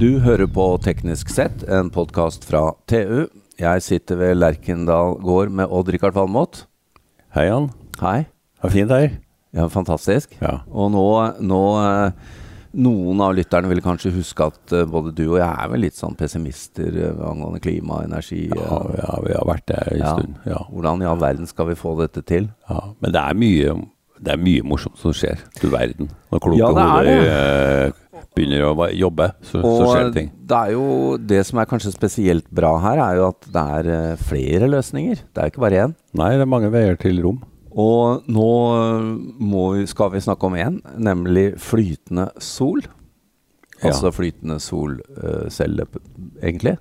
Du hører på Teknisk sett, en podkast fra TU. Jeg sitter ved Lerkendal gård med Odd-Rikard Valmot. Hei, Jan. Hei. Det er fint her. Ja, fantastisk. Ja. Og nå, nå eh, Noen av lytterne vil kanskje huske at eh, både du og jeg er vel litt sånn pessimister eh, angående klima og energi. Ja, ja, vi har vært der en Ja. stund. Ja. Hvordan i all verden skal vi få dette til? ja. Men det er mye, det er mye morsomt som skjer. Du verden. Når kloke Ja, det er hoder begynner å jobbe, så, så skjer det ting. det er jo Det som er kanskje spesielt bra her, er jo at det er eh, flere løsninger. Det er jo ikke bare én. Nei, det er mange veier til rom. Og nå må vi, skal vi snakke om én, nemlig flytende sol. Ja. Altså flytende solcelle, egentlig.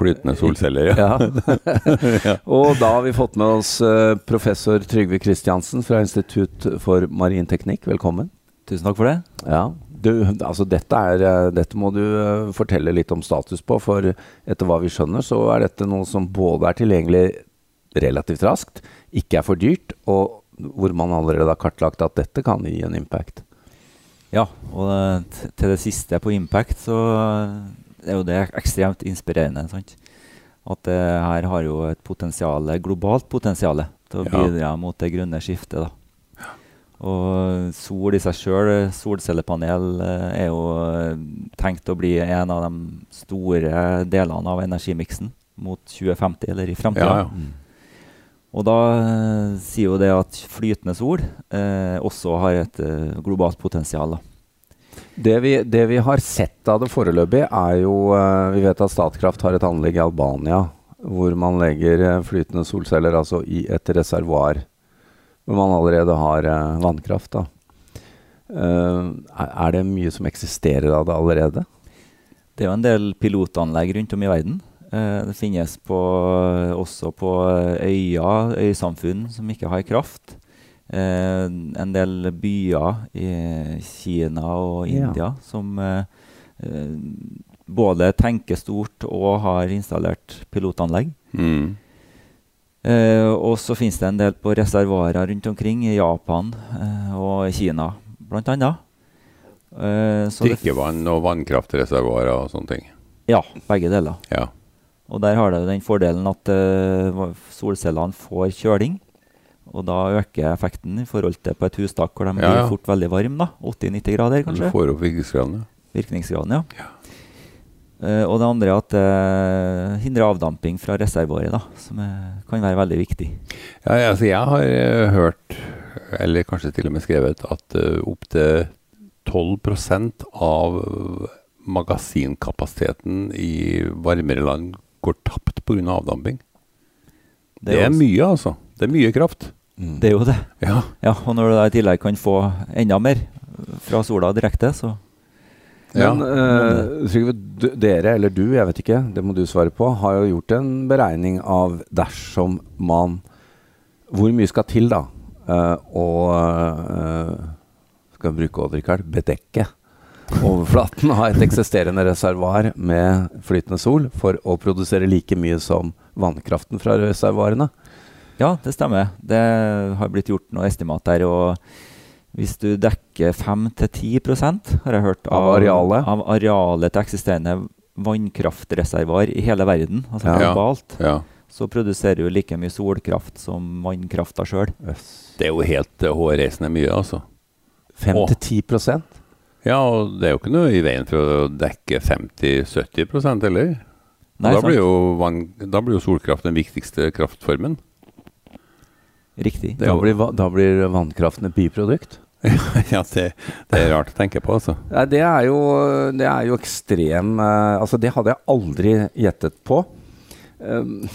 Flytende solceller, ja. Ja. Og da har vi fått med oss eh, professor Trygve Kristiansen fra Institutt for marin teknikk. Velkommen. Tusen takk for det. Ja, du, altså dette, er, eh, dette må du eh, fortelle litt om status på, for etter hva vi skjønner, så er dette noe som både er tilgjengelig relativt raskt, ikke er for dyrt, og hvor man allerede har kartlagt at dette kan gi en impact. Ja, og eh, til det siste på Impact, så er jo det ekstremt inspirerende. sant? At det her har jo et potensial, globalt potensial til å Ja. bidra mot det grønne skiftet. da. Og sol i seg sjøl, solcellepanel, eh, er jo eh, tenkt å bli en av de store delene av energimiksen mot 2050, eller i framtida. Ja, ja. Og da eh, sier jo det at flytende sol eh, også har et eh, globalt potensial. Da. Det vi, det vi har sett av det foreløpig, er jo eh, Vi vet at Statkraft har et anlegg i Albania hvor man legger flytende solceller altså i et reservoar hvor man allerede har uh, vannkraft. Da. Uh, er- det mye som eksisterer av det allerede? Det er jo en del pilotanlegg rundt om i verden. Uh, det finnes på, også på øyer, øysamfunn som ikke har kraft. Eh, en del byer i Kina og Ja. India som eh, eh, både tenker stort og har installert pilotanlegg. Mm. Eh, og så finnes det en del på reservoarer rundt omkring i Japan eh, og Kina, blant annet. Eh, Drikkevann og vannkraftreservoarer og sånne ting. Ja, begge deler. Ja. Og der har det den fordelen at eh, solcellene får kjøling. Og da øker effekten i forhold til på et hustak hvor de Ja, blir fort veldig varme. da, 80-90 grader Du kanskje. får opp virkningsgraden, ja. Virkningsgraden, ja. Eh, og det andre er at det hindrer avdamping fra reservoaret, da, som er, kan være veldig viktig. Ja, altså jeg har eh, hørt, eller kanskje til og med skrevet, at uh, opptil 12% av magasinkapasiteten i varmere land går tapt pga. avdamping. Det er, jo- mye, altså. Det er mye kraft. Det er jo det. Ja. Ja, Og når du da i tillegg kan få enda mer fra sola direkte, så. Men ja, Trygve, du- dere, eller du, jeg vet ikke, det må du svare på, har jo gjort en beregning av dersom man Hvor mye skal til, da? Uh, og eh, skal bruke Odd-Rikard bedekke overflaten av et eksisterende reservoar med flytende sol for å produsere like mye som vannkraften fra reservoarene? Ja, det stemmer. Det har blitt gjort noe estimat der. og hvis du dekker 5-10% har jeg hørt, Av arealet? av arealet til eksisterende vannkraftreservoar i hele verden, altså Ja. globalt, ja. så produserer du like mye solkraft som vannkrafta sjøl. Det er jo helt uh, hårreisende mye, altså. 5-10% Ja, og det er jo ikke noe i veien for å dekke 50-70 heller. Nei, da, blir jo vann, da blir jo solkraft den viktigste kraftformen. Riktig. Da blir, da blir vannkraften et biprodukt? ja, det, det er rart å tenke på, altså. Det er jo, det er jo ekstrem eh, Altså, det hadde jeg aldri gjettet på. Jeg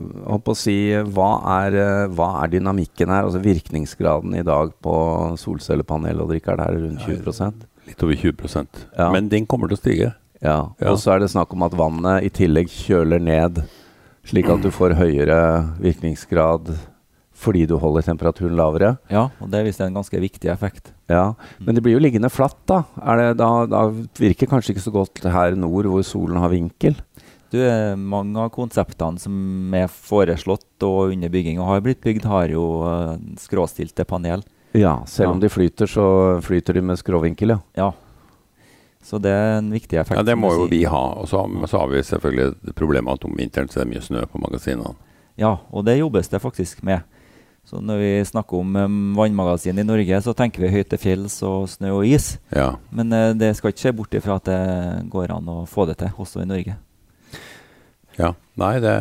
holdt på å si hva er, eh, hva er dynamikken her? Altså Virkningsgraden i dag på solcellepanel og drikker er rundt 20% Litt over 20 Ja. Men den kommer til å stige. Ja. Ja. Og så er det snakk om at vannet i tillegg kjøler ned, slik at du får høyere virkningsgrad fordi du holder temperaturen lavere. Ja, og det er visst en ganske viktig effekt. Ja, Men det blir jo liggende flatt, da. Er det, da. Da virker kanskje ikke så godt her nord, hvor solen har vinkel. Du, eh, mange av konseptene som er foreslått og under bygging og har blitt bygd, har jo eh, skråstilte panel. Ja, selv om Ja. de flyter, så flyter de med skråvinkel, ja. Ja. Så det er en viktig effekt. Ja, Det må jo si. vi ha. Og så, så har vi selvfølgelig problemet at om vinteren så er det mye snø på magasinene. Ja, og det jobbes det faktisk med. Så når vi snakker om um, vannmagasin i Norge, så tenker vi høyt til fjells og snø og is. Ja. Men eh, det skal ikke se bort ifra at det går an å få det til, også i Norge. ja. Nei, det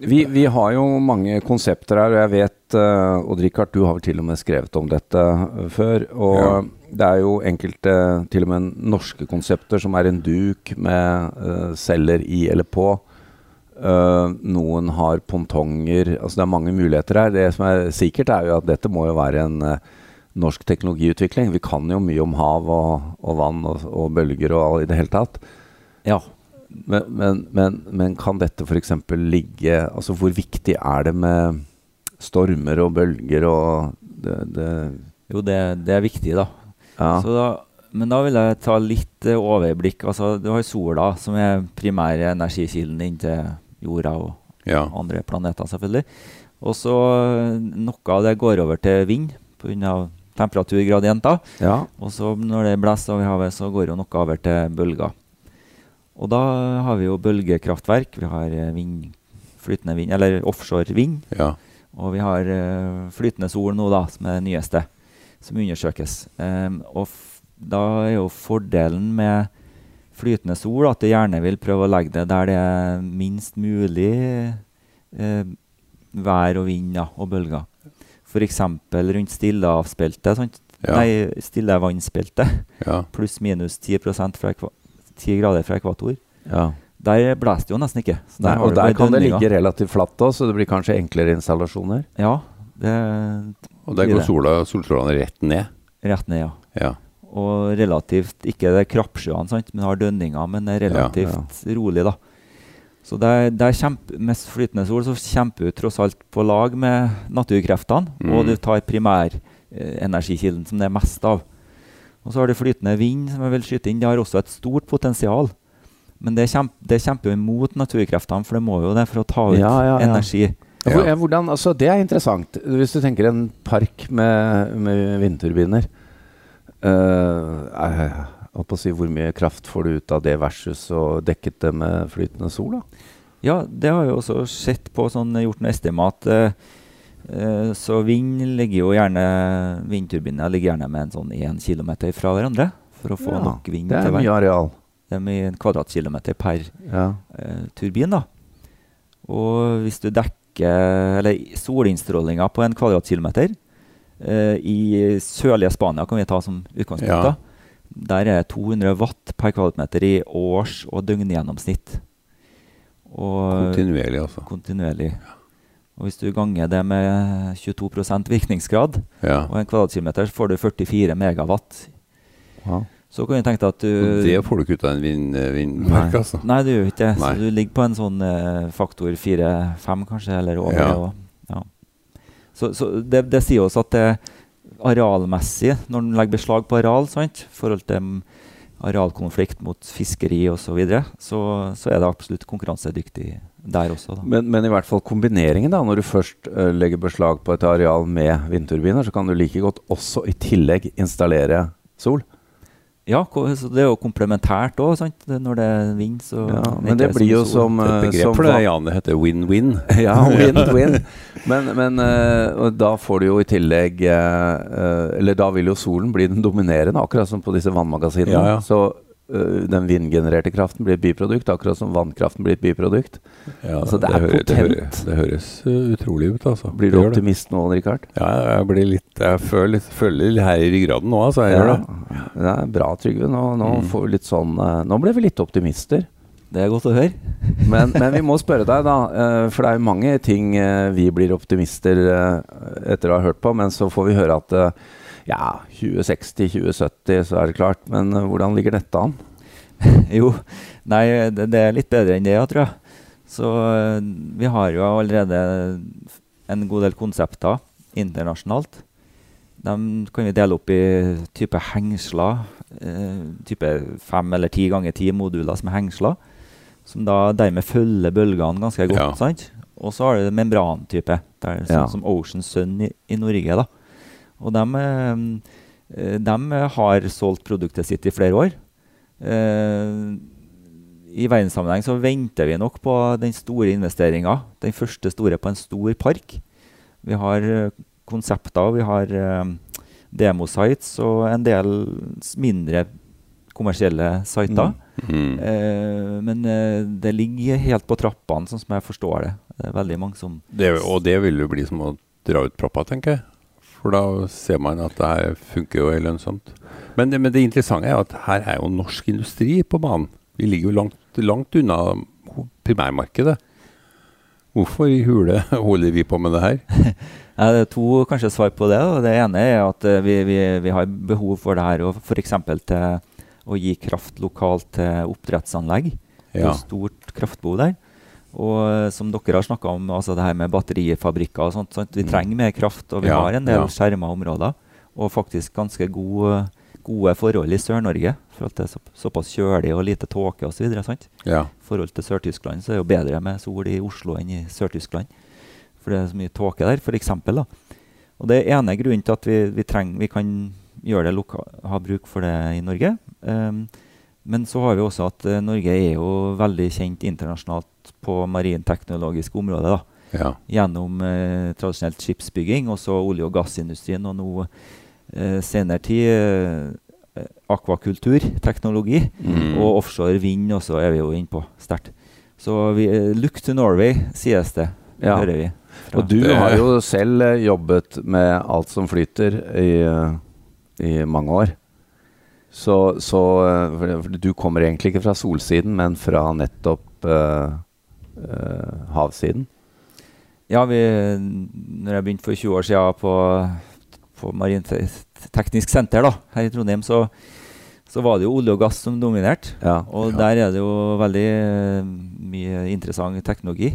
Vi, vi har jo mange konsepter her, og jeg vet uh, Odd Rikard, du har vel til og med skrevet om dette eh, før. Og Ja. det er jo enkelte, til og med norske konsepter, som er en duk med uh, celler i eller på. Uh, noen har pontonger. Altså det er mange muligheter her. Det som er sikkert, er jo at dette må jo være en uh, norsk teknologiutvikling. Vi kan jo mye om hav og, og vann og, og bølger og all, i det hele tatt. Ja. Men, men, men, men kan dette f.eks. ligge Altså hvor viktig er det med stormer og bølger og det, det Jo, det, det er viktig, da. Ja. Så da. Men da vil jeg ta litt eh, overblikk. Altså, du har sola, som er primære energikilden inn til jorda og Ja. andre planeter, selvfølgelig. Og så eh, noe av det går over til vind pga. temperaturgradienter. ja. Og så når det blåser over havet, så går jo noe over til bølger. Og da har vi jo bølgekraftverk. Vi har eh, vind, flytende vind, eller offshore vind. ja. Og vi har eh, flytende sol nå, da, som er det nyeste, som undersøkes. Um, og f da er jo fordelen med flytende sol at det gjerne vil prøve å legge det der det er minst mulig eh, vær og vind ja, og bølger. F.eks. rundt Stillehavsbeltet, sant? Ja. Nei, Stillevannsbeltet, ja. pluss minus 10, fra 10 grader fra ekvator. ja. Der blåser det jo nesten ikke. Nei, og der kan det ligge relativt flatt da, så det blir kanskje enklere installasjoner. Ja, det Og der går sola, solstrålene rett ned. rett ned, ja. Ja. Og relativt Ikke det krappsjøene, sant, men har dønninger, men er relativt Ja, relativt rolig, da. Så der, der kjempe, med flytende sol så kjemper du tross alt på lag med naturkreftene, Mm. og du tar primærenergikilden, som det er mest av. Og så har du flytende vind, som jeg vil skyte inn. Det har også et stort potensial. Men det, kjemp, det kjemper jo imot naturkreftene, for det må jo det for å ta ut Ja, ja, ja. energi. Ja. Hvor, Ja. ja, hvordan, altså det er interessant. Hvis du tenker en park med, med vindturbiner Jeg holdt på å si Hvor mye kraft får du ut av det versus å dekket det med flytende sol? da? Ja, det har jeg også sett på sånn gjort noe estimat. eh, eh, så vind ligger jo gjerne Vindturbiner ligger gjerne med en sånn 1 km fra hverandre for å få Ja, nok vind Det er mye areal. Det er mye en kvadratkilometer per Ja. eh, turbin. da. Og hvis du dekker eller solinnstrålinga på en kvadratkilometer eh, i sørlige Spania, kan vi ta som utgangspunkt, Ja. der er 200 watt per kvadratmeter i års- og døgngjennomsnitt. Og Kontinuerlig, altså. kontinuerlig. Og hvis du ganger det med 22 virkningsgrad, Ja. og en kvadratkilometer, så får du 44 megawatt. Ja. Så kan du tenke deg at du Og det får du ikke ut av en vind, vindpark, Nei. altså. Nei, du gjør ikke det. Så du ligger på en sånn eh, faktor 4-5, kanskje, eller over Ja. Ja. Så, så det, det sier oss at det arealmessig, når en legger beslag på areal, i forhold til mm, arealkonflikt mot fiskeri osv., så, videre, så så er det absolutt konkurransedyktig der også. Men, men i hvert fall kombineringen, da. Når du først uh, legger beslag på et areal med vindturbiner, så kan du like godt også i tillegg installere sol. Ja, så det er jo komplementært òg, når det er vind. Så Ja, men det, det blir jo sol. som, er eh, et begrep for det, Jan. Det heter win-win. Ja, win-win. Men, men uh, da får du jo i tillegg eh, Eller da vil jo solen bli den dominerende, akkurat som på disse vannmagasinene. Ja, ja. Så den vindgenererte kraften blir et biprodukt, akkurat som vannkraften blir et biprodukt. Ja, Altså, det er hører- det, potent. det høres uh, utrolig ut, altså. Blir du det. optimist nå, Richard? Ja, jeg blir litt Jeg føler, litt, føler litt her i graden nå, altså. Jeg gjør det. Det er bra, Trygve. Nå, nå Mm. får vi litt sånn eh, Nå ble vi litt optimister. Det er godt å høre. Men, men vi må spørre deg, da. For det er jo mange ting vi blir optimister etter å ha hørt på. Men så får vi høre at ja, 2060-2070 så er det klart. Men eh, hvordan ligger dette an? Jo, nei, det, det er litt bedre enn det, jeg tror jeg. Så eh, vi har jo allerede en god del konsepter internasjonalt. Dem kan vi dele opp i type hengsler. Eh, type fem eller ti ganger ti moduler som er hengsler. Som da dermed følger bølgene ganske godt. Ja. sant? Og så har du membrantype, der, sånn Ja. som Ocean Sun i, i Norge. da. Og de, har solgt produktet sitt i flere år. Eh, I verdenssammenheng så venter vi nok på den store investeringa. Den første store på en stor park. Vi har eh, konsepter, vi har eh, demosites og en del mindre kommersielle sider. Mm. Eh, men eh, det ligger helt på trappene, sånn som jeg forstår det. Det er veldig mange som Det, og det vil jo bli som å dra ut proppa, tenker jeg. For da ser man at det her funker jo lønnsomt. Men det, men det interessante er at her er jo norsk industri på banen. Vi ligger jo langt, langt unna primærmarkedet. Hvorfor i hule holder vi på med det her? Ja, det er to kanskje svar på det. Det ene er at eh, vi, vi, vi har behov for det her og f.eks. til å gi kraft lokalt til oppdrettsanlegg. Det er et stort kraftbehov der. Og eh, som dere har snakka om, altså det her med batterifabrikker og sånt. sånt. Vi Mm. trenger mer kraft, og vi Ja, har en del ja. skjerma områder. Og faktisk ganske gode, gode forhold i Sør-Norge. For at det er så, såpass kjølig og lite tåke osv. I ja. forhold til Sør-Tyskland så er det jo bedre med sol i Oslo enn i Sør-Tyskland. For det er så mye tåke der, f.eks. Og det er ene grunnen til at vi, vi, trenger, vi kan gjøre det ha bruk for det i Norge. Um, men så har vi også at uh, Norge er jo veldig kjent internasjonalt på marinteknologisk område. da ja. gjennom eh, tradisjonelt skipsbygging, også olje- og gassindustrien, og nå eh, senere tid akvakultur, teknologi, Mm. og offshore vind også er vi jo inne på sterkt. Så vi, look to Norway, sies det, Ja. hører vi. fra- Og du har jo selv jobbet med alt som flyter i, i mange år. Så, så eh, du kommer egentlig ikke fra solsiden, men fra nettopp uh, uh, havsiden. Ja, vi, når jeg begynte for 20 år siden på, på Marinteknisk senter da, her i Trondheim, så, så var det jo olje og gass som dominerte. Ja. Og Ja. der er det jo veldig mye interessant teknologi.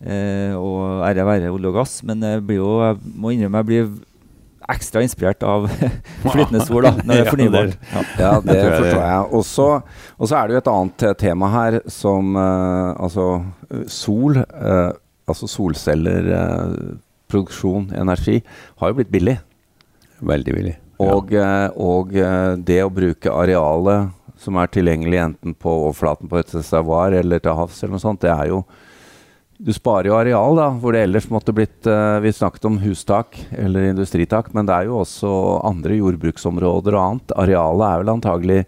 Eh, og ære være olje og gass. Men jeg blir jo, jeg må innrømme jeg blir ekstra inspirert av flytende sol da, når det er fornybart. Ja. Det forstår jeg. Og så er det jo et annet eh, tema her som uh, Altså eh, sol, uh, altså solceller, uh, produksjon, energi, har jo blitt billig. Veldig billig. Og, og det å bruke arealet som er tilgjengelig enten på overflaten på et reservoar eller til havs eller noe sånt, det er jo Du sparer jo areal, da, hvor det ellers måtte blitt eh, Vi snakket om hustak eller industritak, men det er jo også andre jordbruksområder og annet. Arealet er vel antagelig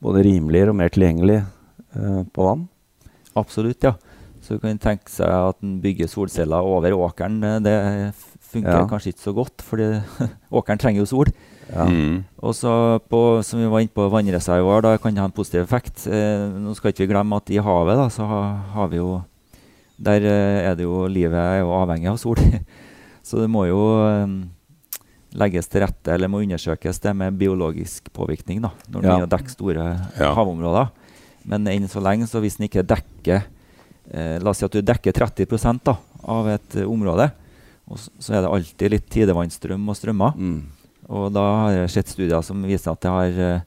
både rimeligere og mer tilgjengelig eh, på vann? Absolutt, ja. Så du kan tenke seg at en bygger solceller over åkeren. eh, Det funker Ja. kanskje ikke så godt, for åkeren trenger jo sol. Ja. Mm. Og så på, som vi var inne på vannreservoar, da kan det ha en positiv effekt. Eh, nå skal ikke vi glemme at i havet da, så ha, har vi jo Der eh, er det jo livet er jo avhengig av sol. så det må jo eh, legges til rette, eller må undersøkes det med biologisk påvirkning, da, når Ja. ja. dekker store Ja. havområder. Men enn så lenge, så hvis den ikke dekker eh, La oss si at du dekker 30 da, av et eh, område, og s- så er det alltid litt tidevannsstrøm og strømmer. Mm. Og da har jeg sett studier som viser at det har eh,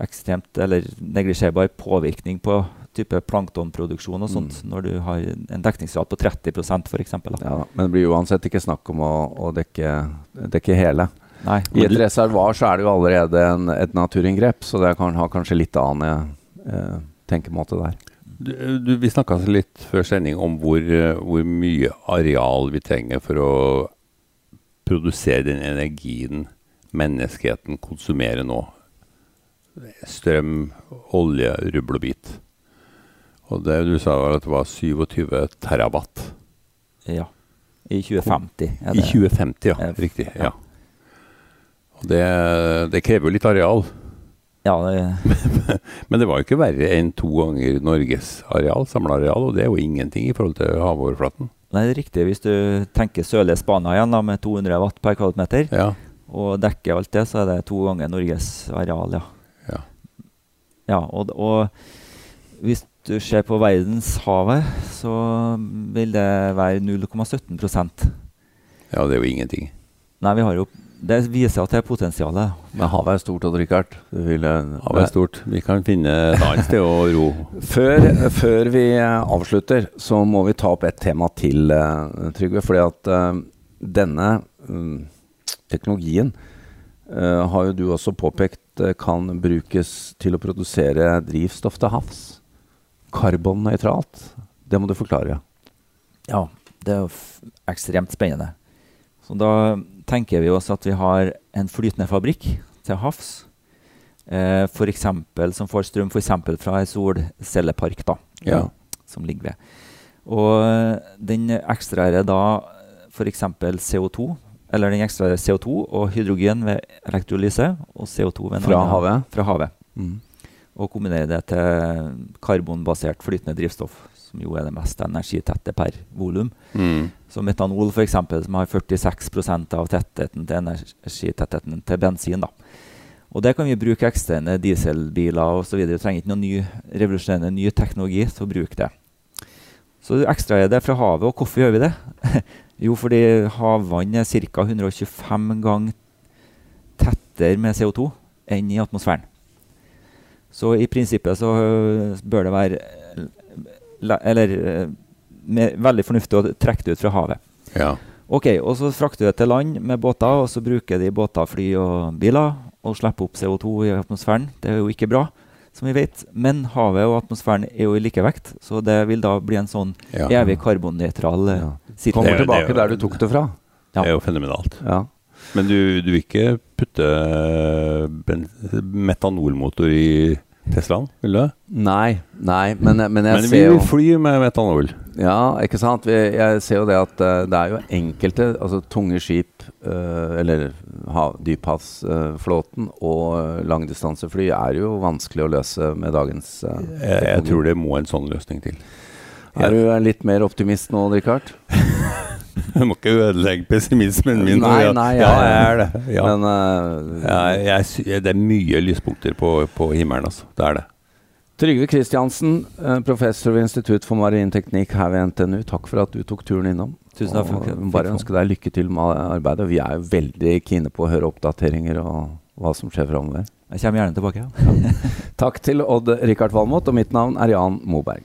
ekstremt eller neglisjerbar påvirkning på type planktonproduksjon og sånt, når du har en dekningsgrad på 30% f.eks. Ja, men det blir uansett ikke snakk om å, å dekke, dekke hele. Nei. I et reservoar så er det jo allerede en, et naturinngrep, så det kan ha kanskje litt annen eh, tenkemåte der. Du, du, vi snakka litt før sending om hvor, hvor mye areal vi trenger for å produsere den energien menneskeheten konsumerer nå. Strøm, olje, rubbel og bit. Og det du sa var at det var 27 terawatt. Ja. I 2050 er I 2050, ja. Ja. Riktig. Ja. Og det, det krever jo litt areal. Ja, det, Men det var jo ikke verre enn to ganger Norges areal, samla areal, og det er jo ingenting i forhold til havoverflaten. nei, det er riktig. Hvis du tenker sørlige Spania igjen, da, med 200 watt per kvadratmeter, Ja. og dekker alt det, så er det to ganger Norges areal, ja. ja. Ja, og, og hvis du ser på verdenshavet, så vil det være 0,17% Ja, det er jo ingenting. Nei, vi har jo Det viser at det er potensialet. Men havet er stort, Odd Rikard. Havet er stort. Vi kan finne et annet sted å ro. Før, før vi avslutter, så må vi ta opp et tema til, eh, Trygve. Fordi at uh, denne um, teknologien uh, har jo du også påpekt kan brukes til å produsere drivstoff til havs. Karbonnøytralt. Det må du forklare. Ja, det er jo ekstremt spennende. Så da tenker vi oss at vi har en flytende fabrikk til havs. Eh, for eksempel, som får strøm f.eks. fra en solcellepark da, Ja. som ligger ved. Og eh, den ekstraherer da f.eks. CO2, eller den ekstraherer CO2 og hydrogen ved elektrolyse, og CO2 ved Fra havet? Fra havet. Mm. Og kombinere det til karbonbasert flytende drivstoff, som jo er det mest energitette per volum. Mm. Så metanol, eksempel, som har 46% av tettheten til energitettheten til bensin. da. Og det kan vi bruke eksterne dieselbiler osv. Vi trenger ikke noen ny, revolusjonerende ny teknologi til å bruke det. Så ekstraer det fra havet. Og hvorfor gjør vi det? jo, fordi havvann er ca. 125 ganger tettere med CO2 enn i atmosfæren. Så i prinsippet så øh, bør det være øh, Eller øh, veldig fornuftig å trekke det ut fra havet. Ja. Ok, og så frakter vi det til land med båter, og så bruker de båter, fly og biler og slipper opp CO2 i atmosfæren. Det er jo ikke bra, som vi vet. Men havet og atmosfæren er jo i likevekt, så det vil da bli en sånn ja. evig karbonnøytral eh, Ja. sirkel. Kommer er tilbake er der du tok det fra. Ja. Det er jo fenomenalt. Ja. Men du, du vil ikke putte eh, metanolmotor i Teslaen, vil du? Nei, nei, men, men jeg Men vi ser jo vil fly med metanol. Ja, ikke sant? Vi, jeg ser jo det at eh, det er jo enkelte altså tunge skip, eh, eller hav, dyphavsflåten og langdistansefly er jo vanskelig å løse med dagens Jeg, jeg tror det må en sånn løsning til. Er du litt mer optimist nå, Richard? Jeg må ikke ødelegge pessimismen min. Nei, ja. nei, ja, jeg- er det. Ja. Men uh, Ja, jeg, det er mye lyspunkter på, på himmelen, altså. Det er det. Trygve Kristiansen, eh, professor ved Institutt for marin teknikk her ved NTNU. Takk for at du tok turen innom. Tusen takk Og jeg Bare ønske deg lykke til med arbeidet. Vi er jo veldig kine på å høre oppdateringer og hva som skjer framover. Jeg kommer gjerne tilbake. Ja. Takk til Odd Rikard Valmot, og mitt navn er Jan Moberg.